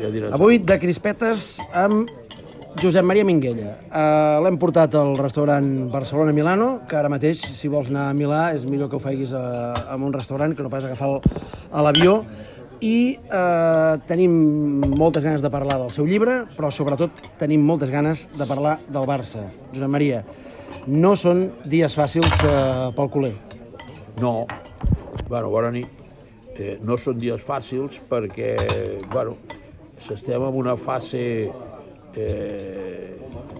ja diràs. Avui de crispetes amb Josep Maria Minguella. Uh, L'hem portat al restaurant Barcelona-Milano, que ara mateix, si vols anar a Milà, és millor que ho faiguis a, a un restaurant que no pas agafar el- a l'avió. I uh, tenim moltes ganes de parlar del seu llibre, però sobretot tenim moltes ganes de parlar del Barça. Josep Maria, no són dies fàcils uh, pel culer. No, bueno, bona nit. Eh, no són dies fàcils perquè, bueno, estem en una fase eh,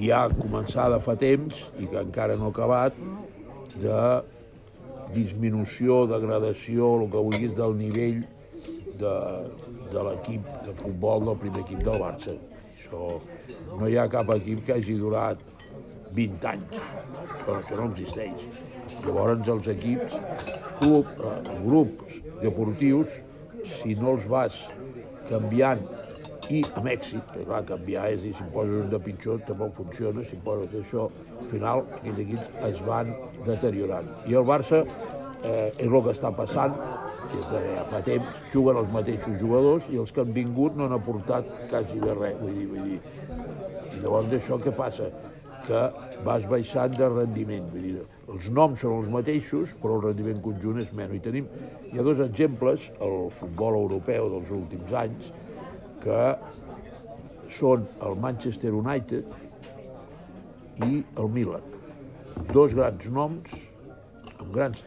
ja començada fa temps i que encara no ha acabat de disminució, degradació, el que vulguis, del nivell de, de l'equip de futbol del primer equip del Barça. Això, no hi ha cap equip que hagi durat 20 anys. Això, això no existeix. Llavors els equips, club, eh, grups deportius, si no els vas canviant i amb èxit, que clar, canviar és dir, si poses un de pitjor tampoc funciona, si poses això, al final aquells equips es van deteriorant. I el Barça eh, és el que està passant, des de fa temps, juguen els mateixos jugadors i els que han vingut no han aportat quasi bé res, vull dir, vull dir. I llavors d'això què passa? Que vas baixant de rendiment. Vull dir, els noms són els mateixos, però el rendiment conjunt és menys. I tenim, hi ha dos exemples al futbol europeu dels últims anys, que són el Manchester United i el Milan. Dos grans noms, amb grans,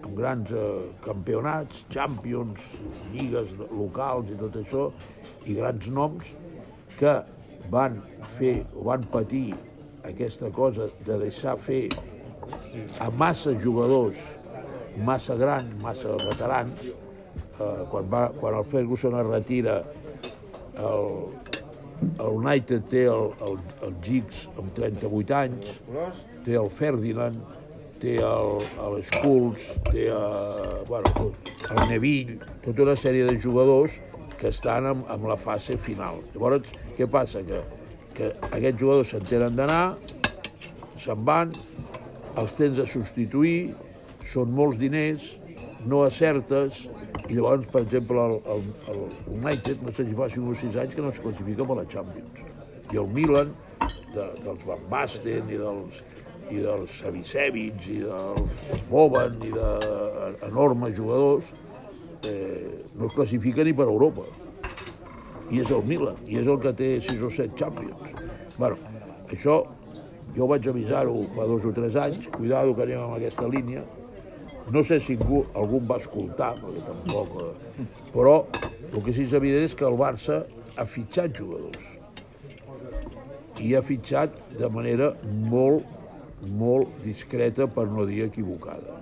amb grans eh, campionats, champions, lligues locals i tot això, i grans noms que van fer o van patir aquesta cosa de deixar fer a massa jugadors massa grans, massa veterans, eh, quan, va, quan el Ferguson es retira el, el United té el, el, el Giggs amb 38 anys, té el Ferdinand, té el, el Schultz, té el, bueno, tot, el Neville, tota una sèrie de jugadors que estan en, en la fase final. Llavors, què passa? Que, que aquests jugadors s'entenen d'anar, se'n van, els tens de substituir, són molts diners, no acertes, i llavors, per exemple, el, el, el United, no sé si fa 5 o 6 anys que no es classifica per la Champions. I el Milan, de, dels Van Basten i dels, i dels Savicevic i dels Boban i d'enormes jugadors, eh, no es classifica ni per Europa. I és el Milan, i és el que té 6 o 7 Champions. bueno, això jo vaig avisar-ho fa dos o tres anys, cuidado que anem amb aquesta línia, no sé si algú, algú va escoltar, perquè tampoc... Eh, però el que sí que és evident és que el Barça ha fitxat jugadors. I ha fitxat de manera molt, molt discreta, per no dir equivocada.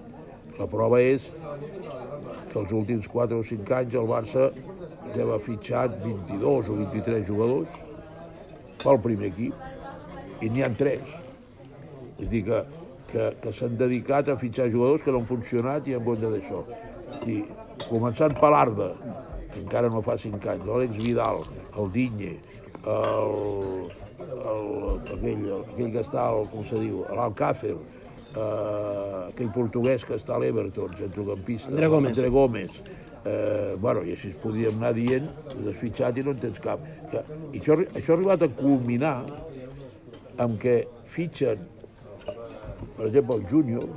La prova és que els últims 4 o 5 anys el Barça deu ha fitxat 22 o 23 jugadors pel primer equip i n'hi han 3. És a dir, que, que, que s'han dedicat a fitxar jugadors que no han funcionat i han compte d'això. I començant per l'Arda, que encara no fa 5 anys, l'Àlex Vidal, el Dinye, el, el, aquell, aquell que està, al, com se diu, l'Alcácer, eh, aquell portuguès que està a l'Everton, centrocampista. André Gómez. André Gómez. Eh, bueno, i així es podríem anar dient, has fitxat i no en tens cap. Que, I això, això ha arribat a culminar amb que fitxen, per exemple, el júnior,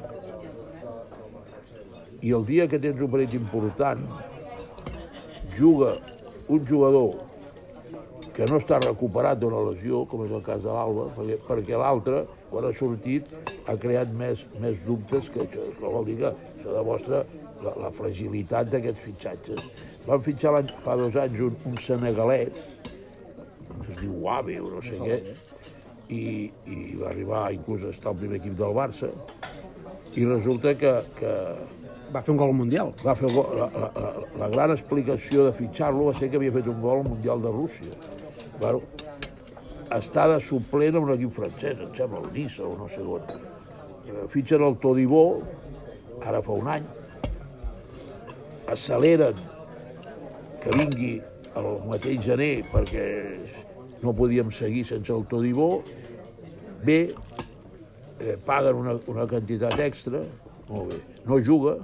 i el dia que tens un partit important, juga un jugador que no està recuperat d'una lesió, com és el cas de l'Alba, perquè, perquè l'altre, quan ha sortit, ha creat més, més dubtes que això. Això vol dir que això demostra la, la fragilitat d'aquests fitxatges. Van fitxar fa dos anys un, un senegalès, que es diu Wabe o no sé què, i, i va arribar inclús a estar al primer equip del Barça, i resulta que, que Va fer un gol al Mundial. va fer gol, la, la, la, la gran explicació de fitxar-lo va ser que havia fet un gol al Mundial de Rússia. Bueno, està de suplent en un equip francès, em sembla, el Nice o no sé on. Eh, Fitxen el Todibó, ara fa un any, acceleren que vingui el mateix gener perquè no podíem seguir sense el Todibó, bé, eh, paguen una, una quantitat extra, molt bé, no juga,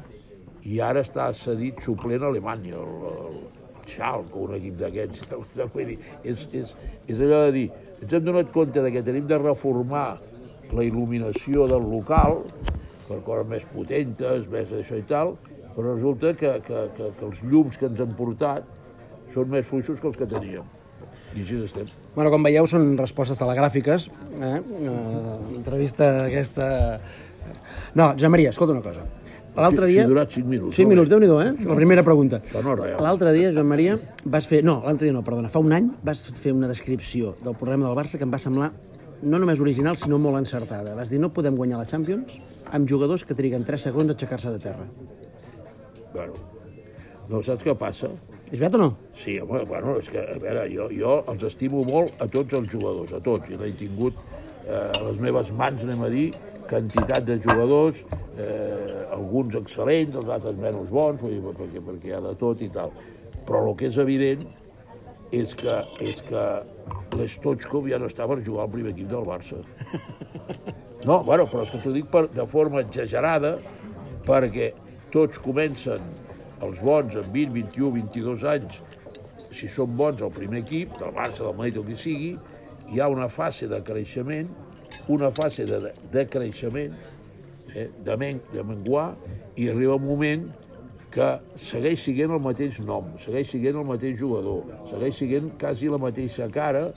i ara està cedit suplent a Alemanya, el, el Xalco, un equip d'aquests. És, és, és allò de dir, ens hem donat compte de que tenim de reformar la il·luminació del local per coses més potentes, més això i tal, però resulta que, que, que, que els llums que ens han portat són més fluixos que els que teníem. I així estem. Bueno, com veieu, són respostes telegràfiques. Eh? Uh, entrevista aquesta... No, Joan Maria, escolta una cosa. L'altre dia... Si durat 5 minuts. 5 minuts, déu nhi eh? La primera pregunta. L'altre dia, Joan Maria, vas fer... No, l'altre dia no, perdona. Fa un any vas fer una descripció del problema del Barça que em va semblar no només original, sinó molt encertada. Vas dir, no podem guanyar la Champions amb jugadors que triguen 3 segons a aixecar-se de terra. Bueno, no saps què passa? És veritat o no? Sí, home, bueno, és que, a veure, jo, jo els estimo molt a tots els jugadors, a tots, i n'he tingut eh, a les meves mans, anem a dir, quantitat de jugadors, eh, alguns excel·lents, els altres menys bons, vull dir, perquè, perquè hi ha de tot i tal. Però el que és evident és que, és que l'Stochkov ja no està per jugar al primer equip del Barça. No, bueno, però t'ho dic per, de forma exagerada, perquè tots comencen, els bons, amb 20, 21, 22 anys, si són bons al primer equip, del Barça, del Madrid, el que sigui, hi ha una fase de creixement, una fase de, de creixement, eh, de, men, de menguar, i arriba un moment que segueix siguent el mateix nom, segueix siguent el mateix jugador, segueix siguent quasi la mateixa cara,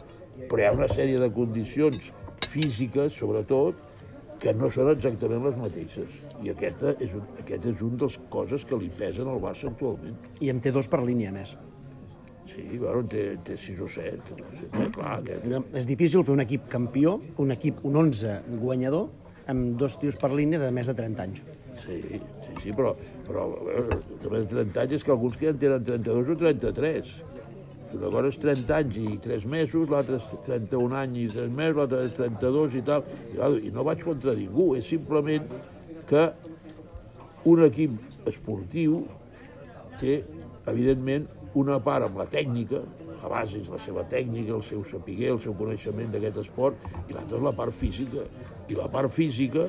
però hi ha una sèrie de condicions físiques, sobretot, que no són exactament les mateixes. I aquesta és, un, aquest és un dels coses que li pesen al Barça actualment. I en té dos per línia, més. Sí, bueno, en té, té 6 o 7. Que no sé, eh, clar, aquest... És difícil fer un equip campió, un equip, un 11 guanyador, amb dos tios per línia de més de 30 anys. Sí, sí, sí, però, però de més de 30 anys és que alguns que ja en tenen 32 o 33. Una cosa és 30 anys i 3 mesos, l'altre és 31 anys i 3 mesos, l'altre és 32 i tal. I, I no vaig contra ningú, és simplement que un equip esportiu té, evidentment, una part amb la tècnica, la base és la seva tècnica, el seu sapiguer, el seu coneixement d'aquest esport, i l'altra és la part física. I la part física,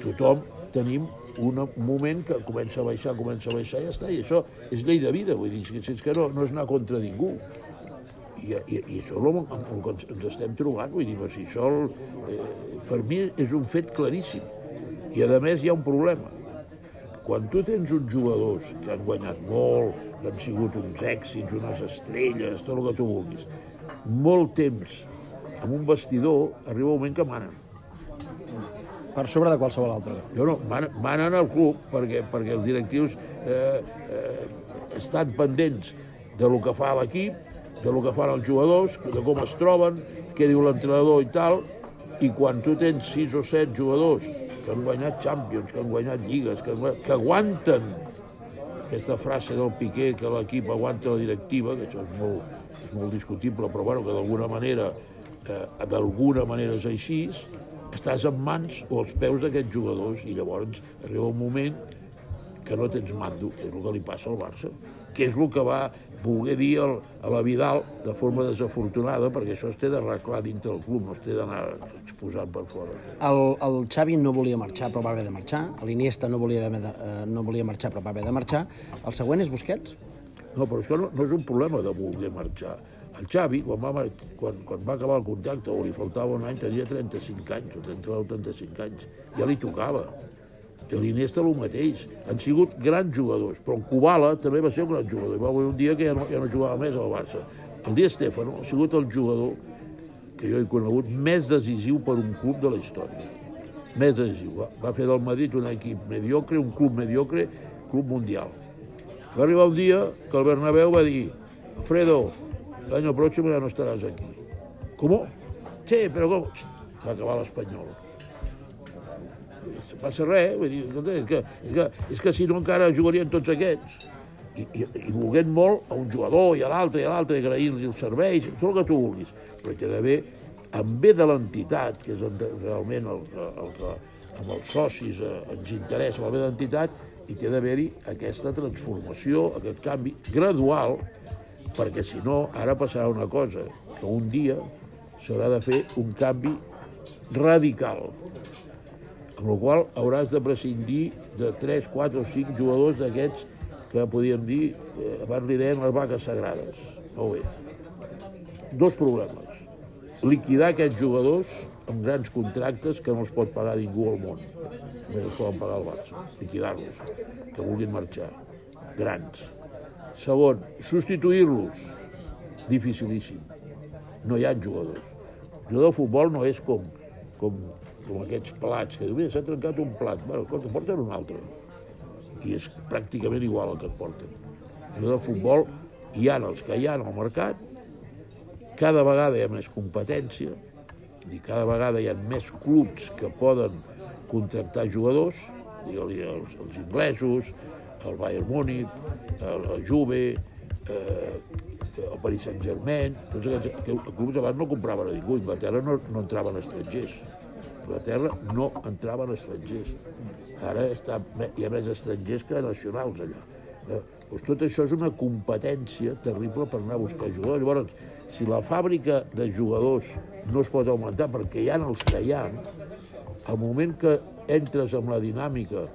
tothom tenim un moment que comença a baixar, comença a baixar i ja està. I això és llei de vida, vull dir, és que no, no és anar contra ningú. I, i, i això és el, el que ens estem trobant, vull dir, si això, eh, per mi és un fet claríssim. I a més hi ha un problema. Quan tu tens uns jugadors que han guanyat molt, que han sigut uns èxits, unes estrelles, tot el que tu vulguis, molt temps amb un vestidor, arriba un moment que manen per sobre de qualsevol altre. No, no, manen, manen al club perquè, perquè els directius eh, eh, estan pendents de lo que fa l'equip, de lo que fan els jugadors, de com es troben, què diu l'entrenador i tal, i quan tu tens sis o set jugadors que han guanyat Champions, que han guanyat lligues, que, han, que aguanten aquesta frase del Piqué que l'equip aguanta la directiva, que això és molt, és molt discutible, però bueno, que d'alguna manera, eh, d'alguna manera és així, estàs en mans o als peus d'aquests jugadors i llavors arriba un moment que no tens mando, que és el que li passa al Barça, que és el que va voler dir el, a la Vidal de forma desafortunada, perquè això es té d'arreglar dintre del club, no es té d'anar exposant per fora. El, el Xavi no volia marxar, però va haver de marxar. L'Iniesta no, volia haver de, eh, no volia marxar, però va haver de marxar. El següent és Busquets? No, però que no, no és un problema de voler marxar. El Xavi, quan va, quan, quan va acabar el contacte, o li faltava un any, tenia 35 anys, o 39 o 35 anys. Ja li tocava. I l'Iniesta el mateix. Han sigut grans jugadors, però el Kubala també va ser un gran jugador. Va haver un dia que ja no, ja no jugava més al Barça. El Di Stefano ha sigut el jugador que jo he conegut més decisiu per un club de la història. Més decisiu. Va, va fer del Madrid un equip mediocre, un club mediocre, club mundial. Va arribar un dia que el Bernabéu va dir Alfredo, el año próximo ya no estarás aquí. ¿Cómo? Sí, però com? Va acabar l'Espanyol. Passa res, vull dir, escolta, és que, és, que, és que si no encara jugarien tots aquests. I, i, i volguent molt a un jugador i a l'altre i a l'altre, agraint-li els serveis, tot el que tu vulguis. Però hi ha d'haver, en bé de l'entitat, que és realment el, el que amb els socis eh, ens interessa, el bé de l'entitat, i té d'haver-hi aquesta transformació, aquest canvi gradual, perquè si no, ara passarà una cosa, que un dia s'haurà de fer un canvi radical, amb la qual hauràs de prescindir de 3, 4 o 5 jugadors d'aquests que podíem dir, eh, abans li deien les vaques sagrades. Molt bé. Dos problemes. Liquidar aquests jugadors amb grans contractes que no els pot pagar ningú al món. Només els poden pagar el Barça. Liquidar-los, que vulguin marxar. Grans. Segon, substituir-los. Dificilíssim. No hi ha jugadors. El jugador de futbol no és com, com, com aquests plats, que diu, mira, s'ha trencat un plat. Bueno, escolta, porten un altre. I és pràcticament igual el que et porten. Jugador de futbol, hi ha els que hi ha al mercat, cada vegada hi ha més competència, i cada vegada hi ha més clubs que poden contractar jugadors, digue-li els, els inglesos, el Bayern Múnich, el, el Juve, eh, el Paris Saint-Germain, tots aquests que clubs abans no compraven a ningú, Inglaterra no, no entraven estrangers. Inglaterra no entraven estrangers. Ara està, hi ha més estrangers que nacionals allà. Eh, doncs tot això és una competència terrible per anar a buscar jugadors. Llavors, si la fàbrica de jugadors no es pot augmentar perquè hi ha els que hi ha, al moment que entres amb la dinàmica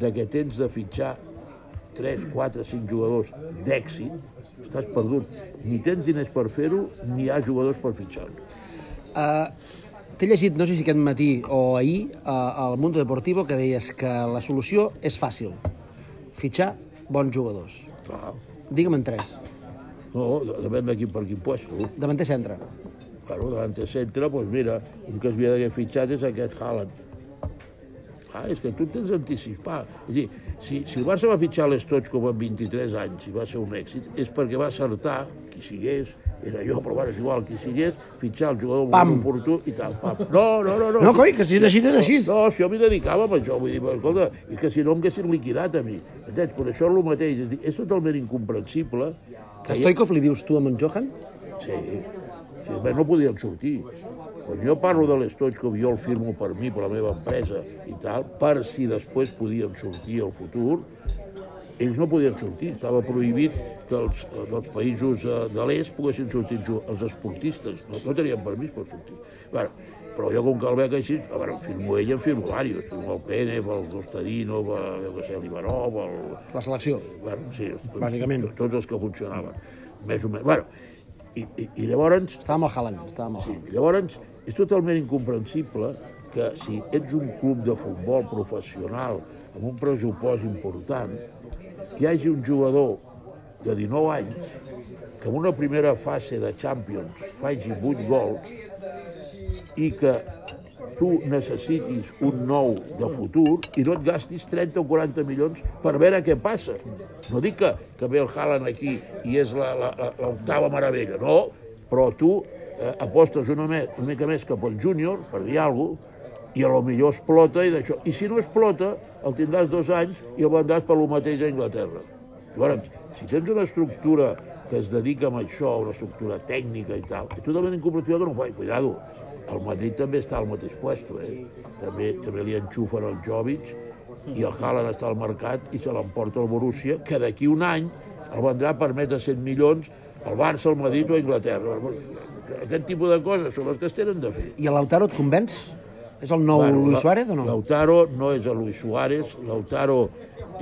de que tens de fitxar 3, 4, 5 jugadors d'èxit, estàs perdut. Ni tens diners per fer-ho, ni hi ha jugadors per fitxar-ho. Uh, T'he llegit, no sé si aquest matí o ahir, al Mundo Deportivo, que deies que la solució és fàcil. Fitxar bons jugadors. Clar. Digue'm en tres. No, depèn de quin per quin puesto. Davanter centre. Bueno, davant de centre, doncs mira, un que es havia d'haver fitxat és aquest Haaland. Ah, és que tu tens d'anticipar. És dir, si, si el Barça va fitxar l'Estoig com amb 23 anys i va ser un èxit, és perquè va acertar, qui sigués, era jo, però bueno, és igual, qui sigués, fitxar el jugador Pam! molt oportú i tal, pam. No, no, no. No, No, coi, que si és així, és així. No, si jo m'hi dedicava a això, vull dir, però, escolta, i que si no em haguessin liquidat a mi. Entens? Per això és el mateix, és, dir, és totalment incomprensible. que hi- Stoikov li dius tu amb en Johan? Sí, sí, bé, no podien sortir. Quan jo parlo de l'Stoichkov, jo el firmo per mi, per la meva empresa i tal, per si després podien sortir al futur, ells no podien sortir. Estava prohibit que els, dels països eh, de l'est poguessin sortir els esportistes. No, no tenien permís per sortir. Bueno, però jo, com que el veig així, a veure, firmo ell, en firmo diversos. Firmo el Penev, el Costadino, el, jo què sé, l'Ivanov, el, La selecció. bueno, sí, Bàsicament. to- tots els que funcionaven, més o menys. Bueno, i, i, i llavors, Estava amb el Haaland, estava amb el sí, Haaland. llavors és totalment incomprensible que si ets un club de futbol professional amb un pressupost important, hi hagi un jugador de 19 anys que en una primera fase de Champions faci 8 gols i que tu necessitis un nou de futur i no et gastis 30 o 40 milions per veure què passa. No dic que, que ve el Haaland aquí i és l'octava meravella, no, però tu eh, apostes una, me, una mica més cap al júnior, per dir alguna cosa, i a lo millor explota i d'això. I si no explota, el tindràs dos anys i el vendràs per lo mateix a Anglaterra. Llavors, si tens una estructura que es dedica a això, una estructura tècnica i tal, és totalment incomprensible que no ho faci. Cuidado, el Madrid també està al mateix puesto, eh? També, també li enxufen el Jovic i el Haaland està al mercat i se l'emporta el Borussia, que d'aquí un any el vendrà per més de 100 milions al Barça, al Madrid o a Anglaterra. Aquest tipus de coses són les que es tenen de fer. I el Lautaro et convenç? És el nou bueno, Luis Suárez o no? Lautaro no és el Luis Suárez, Lautaro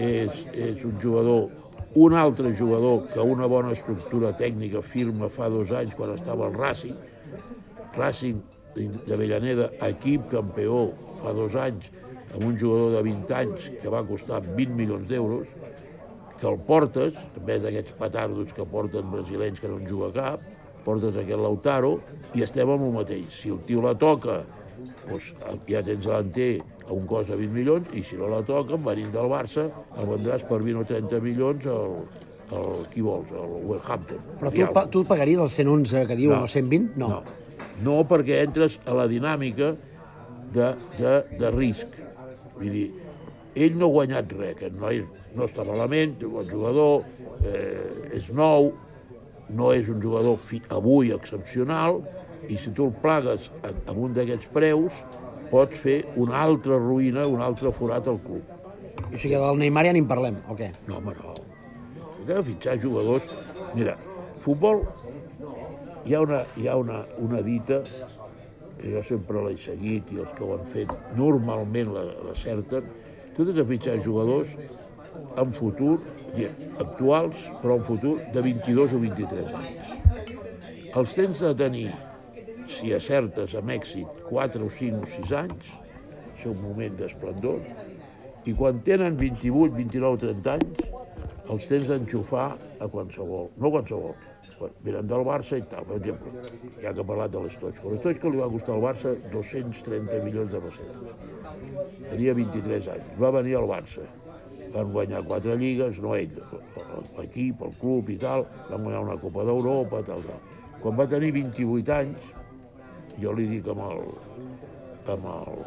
és, és un jugador, un altre jugador que una bona estructura tècnica firma fa dos anys quan estava al Racing, Racing d'Avellaneda, equip campió fa dos anys, amb un jugador de 20 anys que va costar 20 milions d'euros, que el portes, en vez d'aquests petardos que porten brasilenys que no en juga cap, portes aquest Lautaro i estem amb el mateix. Si el tio la toca, doncs ja tens delanter a un cost de 20 milions i si no la toca, venint del Barça, el vendràs per 20 o 30 milions al, al qui vols, al Wolverhampton. Però tu, pa- tu pagaries el 111 que diuen, No. o 120? No. No. no, perquè entres a la dinàmica de, de, de risc. Vull dir, ell no ha guanyat res, aquest noi no està malament, és un bon jugador, eh, és nou, no és un jugador fi, avui excepcional, i si tu el plagues amb un d'aquests preus, pots fer una altra ruïna, un altre forat al club. O sigui, del Neymar ja ni en parlem, o què? No, home, no. S'ha de fitxar jugadors... Mira, futbol, hi ha una, hi ha una, una dita que jo sempre l'he seguit i els que ho han fet normalment la, la certen, tu has de fitxar jugadors en futur, actuals, però en futur de 22 o 23 anys. Els tens de tenir, si acertes amb èxit, 4 o 5 o 6 anys, és un moment d'esplendor, i quan tenen 28, 29, 30 anys, els tens d'enxufar a qualsevol, no qualsevol, quan venen del Barça i tal, per exemple, ja que ha parlat de l'Estoichko. L'Estoichko li va costar al Barça 230 milions de pessetes. Tenia 23 anys, va venir al Barça, van guanyar quatre lligues, no ell, l'equip, el club i tal, van guanyar una Copa d'Europa, tal, tal. Quan va tenir 28 anys, jo li dic amb el, amb el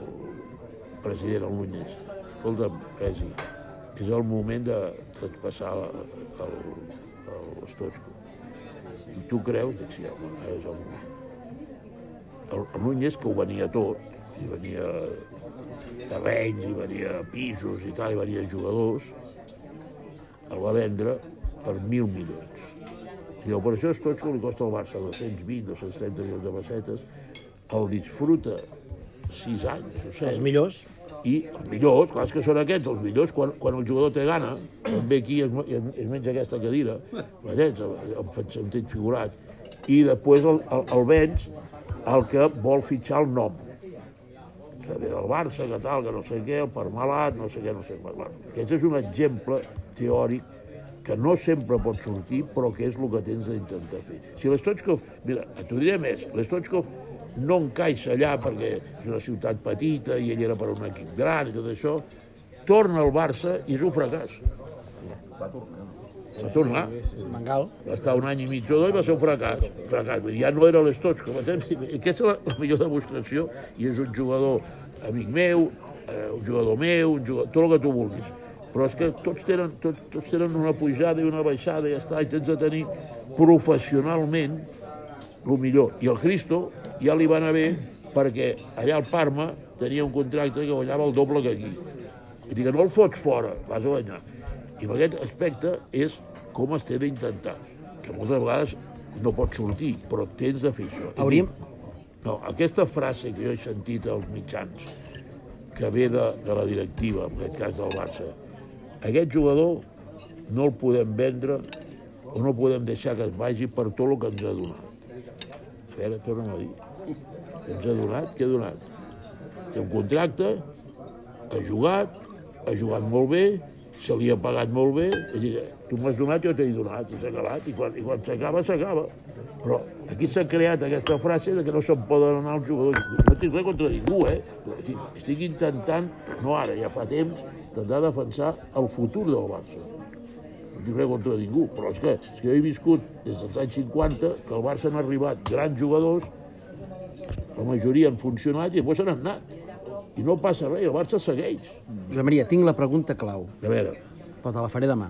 president, Núñez, escolta'm, Presi, és el moment de traspassar l'Estoichko. I tu creus? Dic, sí, home, és el moment. El, el Núñez, que ho venia tot, i venia terrenys, i venia pisos i tal, i venia jugadors, el va vendre per mil milions. I l'operació Estoichko li costa al Barça 220, 230 milions de pessetes, el disfruta sis anys, o set. Els millors. I els millors, clar, que són aquests, els millors, quan, quan el jugador té gana, ve aquí i es, es, es menja aquesta cadira, veig, el, el sentit figurat, i després el, el, el vens el que vol fitxar el nom que ve del Barça, que tal, que no sé què, el Parmalat, no sé què, no sé què. Bueno, aquest és un exemple teòric que no sempre pot sortir, però que és el que tens d'intentar fer. Si l'Estochkov, mira, t'ho diré més, l'Estochkov no encaixa allà perquè és una ciutat petita i ell era per un equip gran i tot això, torna al Barça i és un fracàs. Va tornar. Va tornar. Mangal. Va estar un any i mig o dos i va ser un fracàs. fracàs. Ja no era l'Estochkov. Aquesta és la, la millor demostració i és un jugador amic meu, eh, un jugador meu, un jugador, tot el que tu vulguis. Però és que tots tenen, tots, tots tenen una pujada i una baixada i ja està, i tens de tenir professionalment el millor. I el Cristo ja li va anar bé perquè allà al Parma tenia un contracte que guanyava el doble que aquí. I que no el fots fora, vas a guanyar. I per aquest aspecte és com es té d'intentar, que moltes vegades no pot sortir, però tens de fer això. Hauríem... No, aquesta frase que jo he sentit als mitjans, que ve de, de la directiva, en aquest cas del Barça, aquest jugador no el podem vendre o no podem deixar que es vagi per tot el que ens ha donat. A veure, torna'm a dir. Ens ha donat? Què ha donat? Té un contracte, ha jugat, ha jugat molt bé, se li ha pagat molt bé, és tu m'has donat, jo t'he donat, i s'ha acabat, i quan, i quan s'acaba, s'acaba. Però aquí s'ha creat aquesta frase de que no se'n poden anar els jugadors. No tinc res contra ningú, eh? Estic, estic intentant, no ara, ja fa temps, intentar defensar el futur del Barça. Res contra ningú, però és que, és que jo he viscut des dels anys 50 que al Barça han arribat grans jugadors, la majoria han funcionat i després se n'han anat. I no passa res, el Barça segueix. Josep Maria, tinc la pregunta clau, A veure, però te la faré demà.